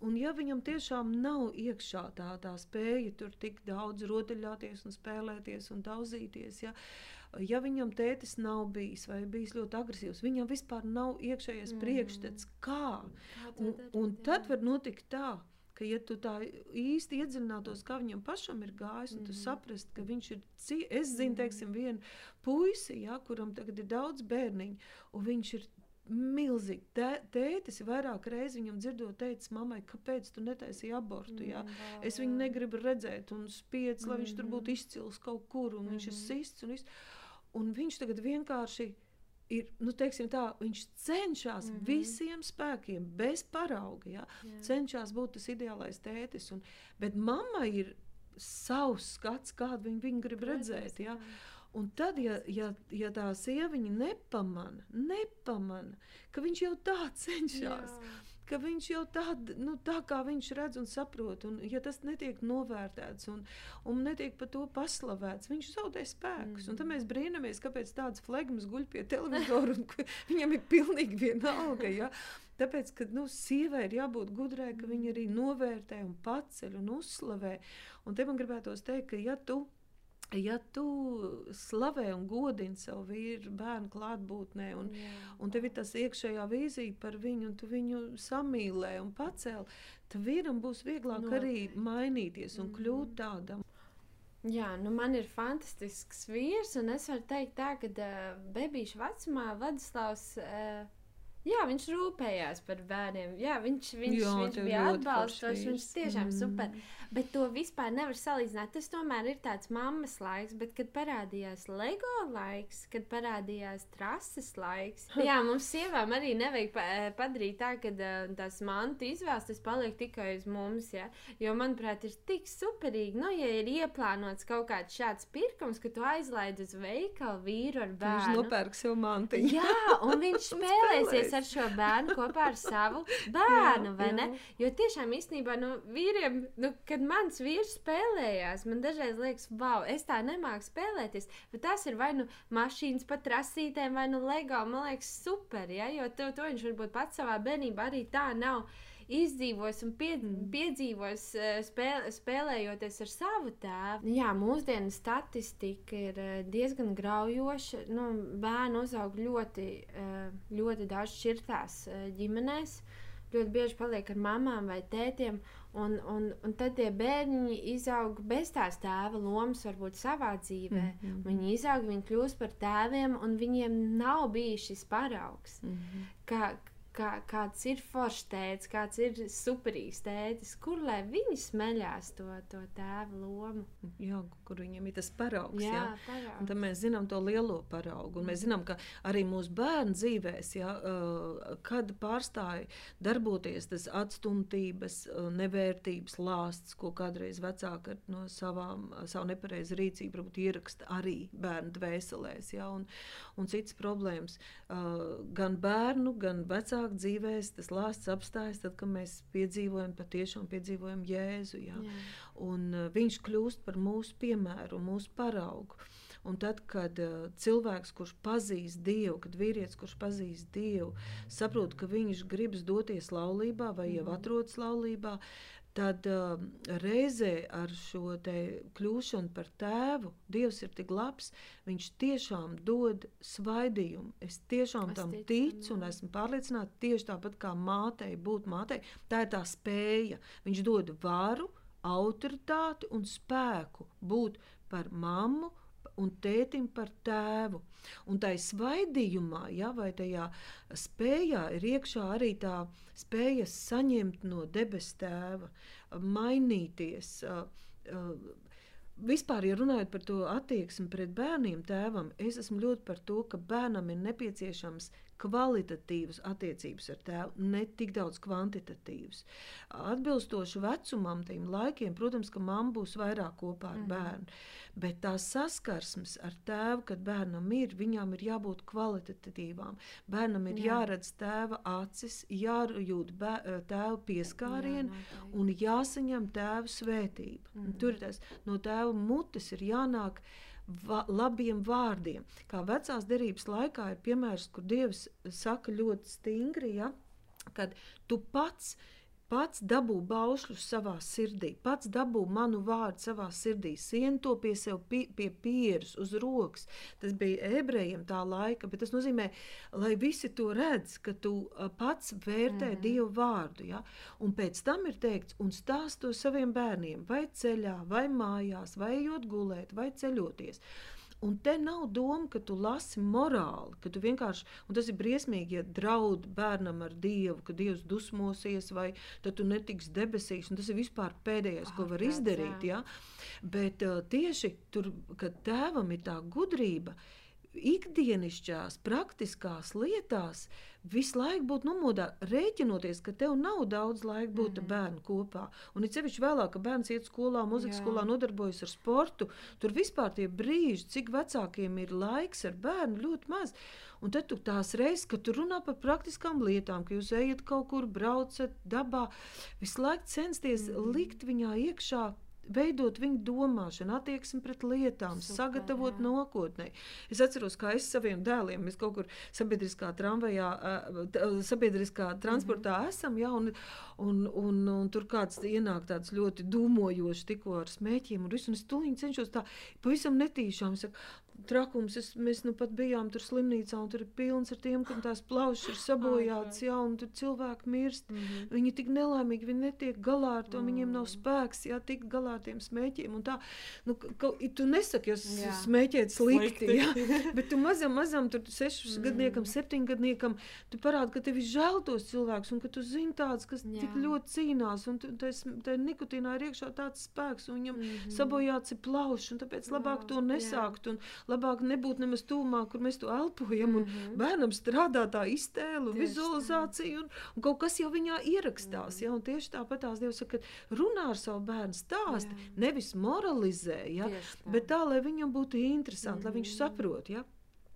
Un ja viņam tiešām nav iekšā tā, tā spēja tur tik daudz rotaļāties un spēlēties un daudzīties, ja, ja viņam tētis nav bijis vai bijis ļoti agresīvs, viņam vispār nav iekšējais mm. priekšstats, kā. kā un, darīt, un tad var notikt tā, ka, ja tu tā īsti iedziļinātos, kā viņam pašam ir gājis, un tu mm. saprast, ka viņš ir, es zinu, teiksim, mm. vienu puisi, ja, kuram tagad ir daudz bērniņu, un viņš ir milzīgi. Tē, tētis vairāk reizes viņam dzirdot, teicis mammai, kāpēc tu netaisīji abortu. Ja? Mm, es viņu negribu redzēt, un spiedz, lai mm. viņš tur būtu mm. izcils kaut kur, un mm. viņš ir mm. sists. Un, un viņš tagad vienkārši ir, nu, teiksim tā, viņš cenšas mm -hmm. visiem spēkiem, bez parauga, ja? yeah. cenšas būt tas ideālais tētis. Un, bet mammai ir savs skats, kādu viņa, viņa grib Protams, redzēt. Ja? Jā. Un tad, ja, ja, ja tā sieviete nepamana, nepamana, ka viņš jau tā cenšas, Jā. ka viņš jau tā, nu, tā kā viņš redz un saprot, un ja tas netiek novērtēts un, un netiek par to paslavēts, viņš zaudē spēkus. Mm. Un tad mēs brīnamies, kāpēc tāds flegmas guļ pie televizora un viņam ir pilnīgi vienalga. Ja? Tāpēc, ka nu, sievai ir jābūt gudrai, ka viņa arī novērtē un paceļ un uzslavē. Un te man gribētos teikt, ka ja tu ja tu slavē un godini savu vīru, bērnu klātbūtnē, un, Jā. un tev ir tas iekšējā vīzija par viņu, un tu viņu samīlē un pacēl, tad vīram būs vieglāk Noteikti. arī mainīties un mm. kļūt tādam. Jā, nu man ir fantastisks vīrs, un es varu teikt, tā, ka uh, bebīšu vecumā Vadislavs. Uh, Jā, viņš rūpējās par bērniem. Jā, viņš, viņš, Jā, viņš bija atbalstošs. Viņš tiešām mm. super. Bet to vispār nevar salīdzināt. Tas tomēr ir tāds mammas laiks, bet kad parādījās LEGO laiks, kad parādījās trases laiks, jā, mums sievām arī nevajag pa, eh, padarīt tā, ka uh, tās mantu izvēles tas paliek tikai uz mums. Ja? Jo, manuprāt, ir tik superīgi, nu, ja ir ieplānots kaut kāds šāds pirkums, ka tu aizlaid uz veikalu vīru ar bērnu. Viņš nopērk sev mantiņu. jā, un viņš spēlēsies ar šo bērnu kopā ar savu bērnu, jā, vai jā. ne? Jo tiešām īstenībā, nu, vīriem, nu, kad mans vīrs spēlējās, man dažreiz liekas, wow, es tā nemāku spēlēties. Bet tas ir vai nu mašīnas pa trasītēm, vai nu LEGO. Man liekas, super, ja? jo to, to viņš varbūt pats savā bērnībā arī tā nav izdzīvojis un pie, mm. piedzīvojis eh, spēl, spēlējoties ar savu tēvu. Jā, mūsdienu statistika ir eh, diezgan graujoša. Nu, bērni uzaug ļoti, eh, ļoti daudz šķirtās ģimenēs. Ļoti bieži paliek ar mamām vai tētiem, Un, un, un tad tie bērni izaug bez tās tēva lomas, varbūt savā dzīvē. Mm -hmm. Viņi izaug, viņi kļūst par tēviem, un viņiem nav bijis šis paraugs. Mm -hmm. kā, kā, kāds ir foršs tēvs, kāds ir superīgs tēvs, kur lai viņi smeļās to, to tēva lomu. Jā, kur viņiem ir tas paraugs. Jā, jā. paraugs. Tad mēs zinām to lielo paraugu. Un mēs zinām, ka arī mūsu bērnu dzīvēs, jā, kad pārstāja darboties tas atstumtības, nevērtības lāsts, ko kādreiz vecāki no savām, savu nepareizu rīcību varbūt ieraksta arī bērnu dvēselēs. Jā, un, un citas problēmas. Gan bērnu, gan vecāku dzīvēs tas lāsts apstājas tad, kad mēs piedzīvojam, patiešām piedzīvojam Jēzu. Jā. Jā. Un uh, viņš kļūst par mūsu piemēru, mūsu paraugu. Un tad, kad uh, cilvēks, kurš pazīst Dievu, kad vīrietis, kurš pazīst Dievu, saprot, ka viņš gribas doties laulībā vai jau mhm. atrodas laulībā, tad uh, reizē ar šo kļūšanu par tēvu, Dievs ir tik labs, viņš tiešām dod svaidījumu. Es tiešām es tam ticu, ticu un esmu pārliecināta, tieši tāpat kā mātei būt mātei, tā ir tā spēja. Viņš dod varu, autoritāti un spēku būt par mammu, un tētim par tēvu. Un tā svaidījumā, ja, vai tajā spējā ir iekšā arī tā spēja saņemt no debes tēva, mainīties. Vispār, ja runājot par to attieksmi pret bērniem, tēvam, es esmu ļoti par to, ka bērnam ir nepieciešams kvalitatīvas attiecības ar tēvu, ne tik daudz kvantitatīvas. Atbilstoši vecumam, tiem laikiem, protams, ka mamma būs vairāk kopā ar mm -hmm. bērnu. Bet tās saskarsmes ar tēvu, kad bērnam ir, viņām ir jābūt kvalitatīvām. Bērnam ir Jā. jāredz tēva acis, jārūt tēva pieskārienu Jā, un jāsaņem tēva svētība. Mm -hmm. Tur tas no tēva mutes ir jānāk va, labiem vārdiem. Kā vecās derības laikā ir piemērs, kur Dievs saka ļoti stingri, ja, kad tu pats pats dabū baušļus savā sirdī, pats dabū manu vārdu savā sirdī, sien to pie sev pie, pie pieres, uz rokas. Tas bija ebrejiem tā laika, bet tas nozīmē, lai visi to redz, ka tu pats vērtē mm -hmm. Dievu vārdu. Ja? Un pēc tam ir teikts, un stāst to saviem bērniem, vai ceļā, vai mājās, vai ejot gulēt, vai ceļoties. Un te nav doma, ka tu lasi morāli, ka tu vienkārši, un tas ir briesmīgi, ja draud bērnam ar Dievu, ka Dievs dusmosies, vai tad tu netiksi debesīs, un tas ir vispār pēdējais, oh, ko var izdarīt. Ja? Bet uh, tieši tur, kad tēvam ir tā gudrība, ikdienišķās, praktiskās lietās, uh, visu laiku būt nomodā, rēķinoties, ka tev nav daudz laika būt mm -hmm. bērnu kopā. Un it sevišķi vēlāk, kad bērns iet skolā, muzikas Jā. skolā, nodarbojas ar sportu, tur vispār tie brīži, cik vecākiem ir laiks ar bērnu, ļoti maz. Un tad tu tās reizes, kad tu runā par praktiskām lietām, ka jūs ejat kaut kur, braucat dabā, visu laiku censties mm -hmm. likt viņā iekšā veidot viņu domāšanu, attieksmi pret lietām, Super, sagatavot jā. nākotnē. Es atceros, kā es saviem dēliem, mēs kaut kur sabiedriskā tramvajā, sabiedriskā transportā mm -hmm. esam, ja, un, un, un, un tur kāds ienāk tāds ļoti dūmojošs tikko ar smēķiem un visu, un es tuliņi cenšos tā pavisam netīšām, saku, trakums. Es, mēs nu pat bijām tur slimnīcā, un tur ir pilns ar tiem, kam tās plaušas ir sabojātas, jā, un tur cilvēki mirst. Mm -hmm. Viņi ir tik nelaimīgi, viņi netiek galā ar to, mm -hmm. viņiem nav spēks, jā, tikt galā ar tiem smēķiem. Un tā, nu, ka, tu nesaki, jo smēķēt slikti, slikti. jā, bet tu mazam, mazam, tur sešus mm gadniekam, septiņgadniekam, tu parādi, ka tev ir žēl tos cilvēkus, un ka tu zini tāds, kas jā. tik ļoti cīnās, un tā nikotīnā ir iekšā tāds spēks, un viņam mm -hmm. sabojāts ir plaušs, un tāpēc labāk jā, to nesākt. Jā. Un, labāk nebūt nemaz tūmā, kur mēs to elpojam. Mm -hmm. Bērnam strādā tā iztēle, vizualizācija, un, un kaut kas jau viņā ierakstās. Mm -hmm. ja, tieši tāpat tās Dievs saka, runā ar savu bērnu, stāst, Jā. nevis moralizē, ja, tā. bet tā, lai viņam būtu interesanti, mm lai viņš mhm. saprot. Ja.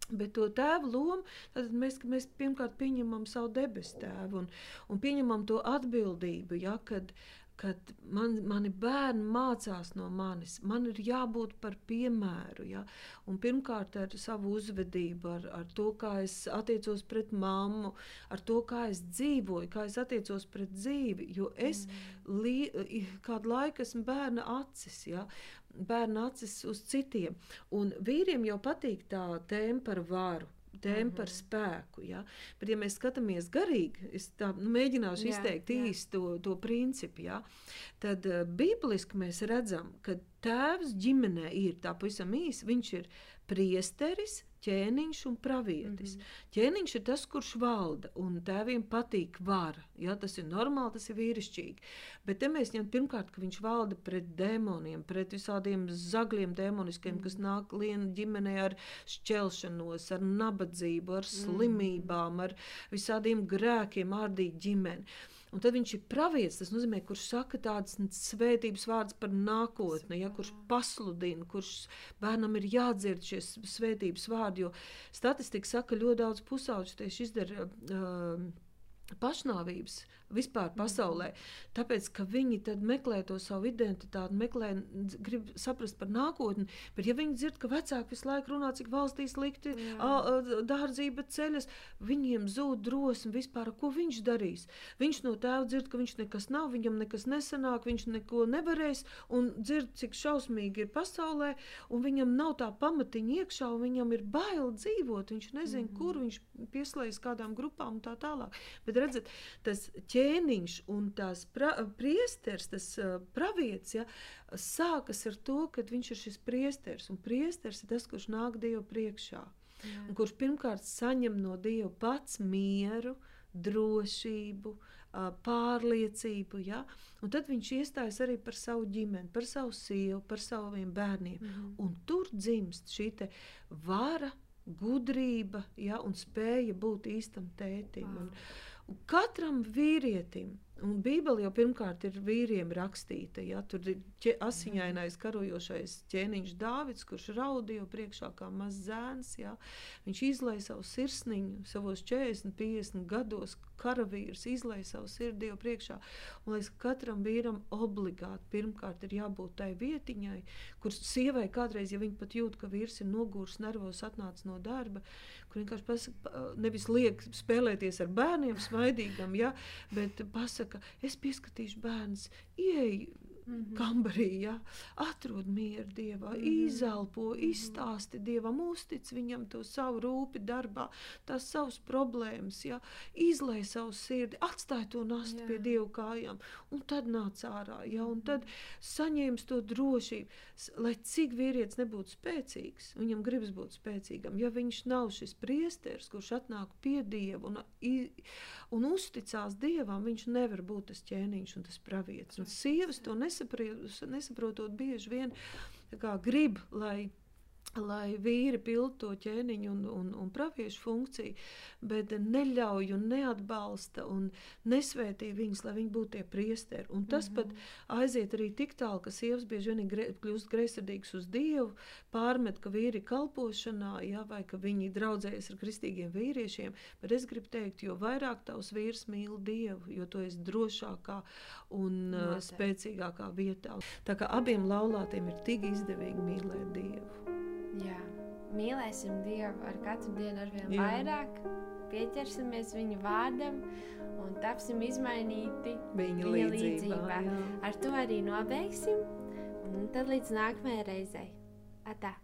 Bet to tēvu lomu mēs, mēs pirmkārt pieņemam savu debesu tēvu un, un pieņemam to atbildību. Ja, kad, kad man, mani bērni mācās no manis. Man ir jābūt par piemēru. Ja? Un pirmkārt, ar savu uzvedību, ar, ar to, kā es attiecos pret mammu, ar to, kā es dzīvoju, kā es attiecos pret dzīvi. Jo es mm. li, kādu laiku esmu bērna acis. Ja? Bērna acis uz citiem. Un vīriem jau patīk tā tēma par varu tēma par mhm. spēku. Ja? Bet, ja mēs skatāmies garīgi, es tā, nu, mēģināšu jā, izteikt īsti to, to principu, ja? tad uh, bibliski mēs redzam, ka tēvs ģimenē ir tā pavisam īsi. Viņš ir priesteris, ķēniņš un pravietis. Mm Mhm. -hmm. Ķēniņš ir tas, kurš valda, un tēviem patīk vara. Ja, tas ir normāli, tas ir vīrišķīgi. Bet te mēs ņemam pirmkārt, ka viņš valda pret dēmoniem, pret visādiem zagļiem, demoniskiem, mm -hmm. kas nāk liena ģimenē ar šķelšanos, ar nabadzību, ar slimībām, ar visādiem grēkiem, ārdīt ģimeni. Un tad viņš ir pravietis, tas nozīmē, kurš saka tādas svētības vārdus par nākotni, ja, kurš pasludina, kurš bērnam ir jādzird šie svētības vārdi. Jo statistika saka, ka ļoti daudz pusauģu tieši izdara uh, pašnāvības vispār pasaulē. Tāpēc, ka viņi meklē to savu identitāti, meklē, grib saprast par nākotni. Bet, ja viņi dzird, ka vecāki visu laiku runā, cik valstī slikti, dārdzība ceļas, viņiem zūd drosme vispār, ko viņš darīs. Viņš no tēva dzird, ka viņš nekas nav, viņam nekas nesanāk, viņš neko nevarēs, un dzird, cik šausmīgi ir pasaulē, un viņam nav tā pamatiņa iekšā, un viņam ir bail dzīvot. Viņš nezina, mm -hmm. kur viņš pieslēdz kādām grupām un tā tālāk. Bet redzat, tas ķēniņš un tās pra, priesteris, tas uh, pravietis, ja, sākas ar to, ka viņš ir šis priesteris, un priesteris ir tas, kurš nāk Dievu priekšā. Un kurš pirmkārt saņem no Dieva pats mieru, drošību, pārliecību. Ja? Un tad viņš iestājas arī par savu ģimeni, par savu sievu, par saviem bērniem. Mhm. Un tur dzimst šī vara, gudrība ja? un spēja būt īstam tētim. Un, un katram vīrietim. Un Bībele jau pirmkārt ir vīriem rakstīta. Ja? Tur ir ķe, asiņainais karojošais ķēniņš Dāvids, kurš raudīja priekšā kā mazs zēns. Ja? Viņš izlaiž savu sirsniņu savos 40, 50 gados. Karavīrs izlaiž savu sirdi jau priekšā. Un liekas, ka katram vīram obligāti pirmkārt ir jābūt tai vietiņai, kur sievai kādreiz, ja viņa pat jūt, ka vīrs ir nogurs, nervos, atnācis no darba, kur vienkārši pasaka, nevis liek spēlēties ar bērniem, smaidīgam, ja, bet pasaka, es pieskatīšu bērns, ieej Mhm. kambarī, ja, atrod mieru Dievā, Mhm. izelpo, izstāsti Dievam, uztic viņam to savu rūpi darbā, tās savas problēmas, ja, izlai savu sirdi, atstāj to nastu pie Dieva kājām, un tad nāc ārā, ja, un tad saņēmis to drošību, lai cik vīrietis nebūtu spēcīgs, viņam gribas būt spēcīgam, ja viņš nav šis priesteris, kurš atnāk pie Dieva un, un uzticās Dievam, viņš nevar būt tas ķēniņš un tas pravietis. Un sievas to nesaprot, nesaprotot bieži vien grib, lai lai vīri pildītu to ķēniņu un, un, un praviešu funkciju, bet neļauj un neatbalsta un nesvētī viņus, lai viņi būtu tie priesteri. Un tas mm -hmm. pat aiziet arī tik tālu, ka sievas bieži vien ir gre, kļūst greizsirdīgas uz Dievu, pārmet, ka vīri ir kalpošanā, ja, vai ka viņi draudzējas ar kristīgiem vīriešiem. Bet es gribu teikt, jo vairāk tavs vīrs mīl Dievu, jo tu esi drošākā un uh, spēcīgākā vietā. Tā kā abiem laulātiem ir tik izdevīgi mīlēt Dievu. Jā. Mīlēsim Dievu ar katru dienu ar vien Jā. vairāk, pieķersimies Viņa vārdam un tapsim izmainīti Viņa, Viņa līdzībā. līdzībā. jā. Ar to arī nobeigsim, un tad līdz nākamajai reizei. Atā!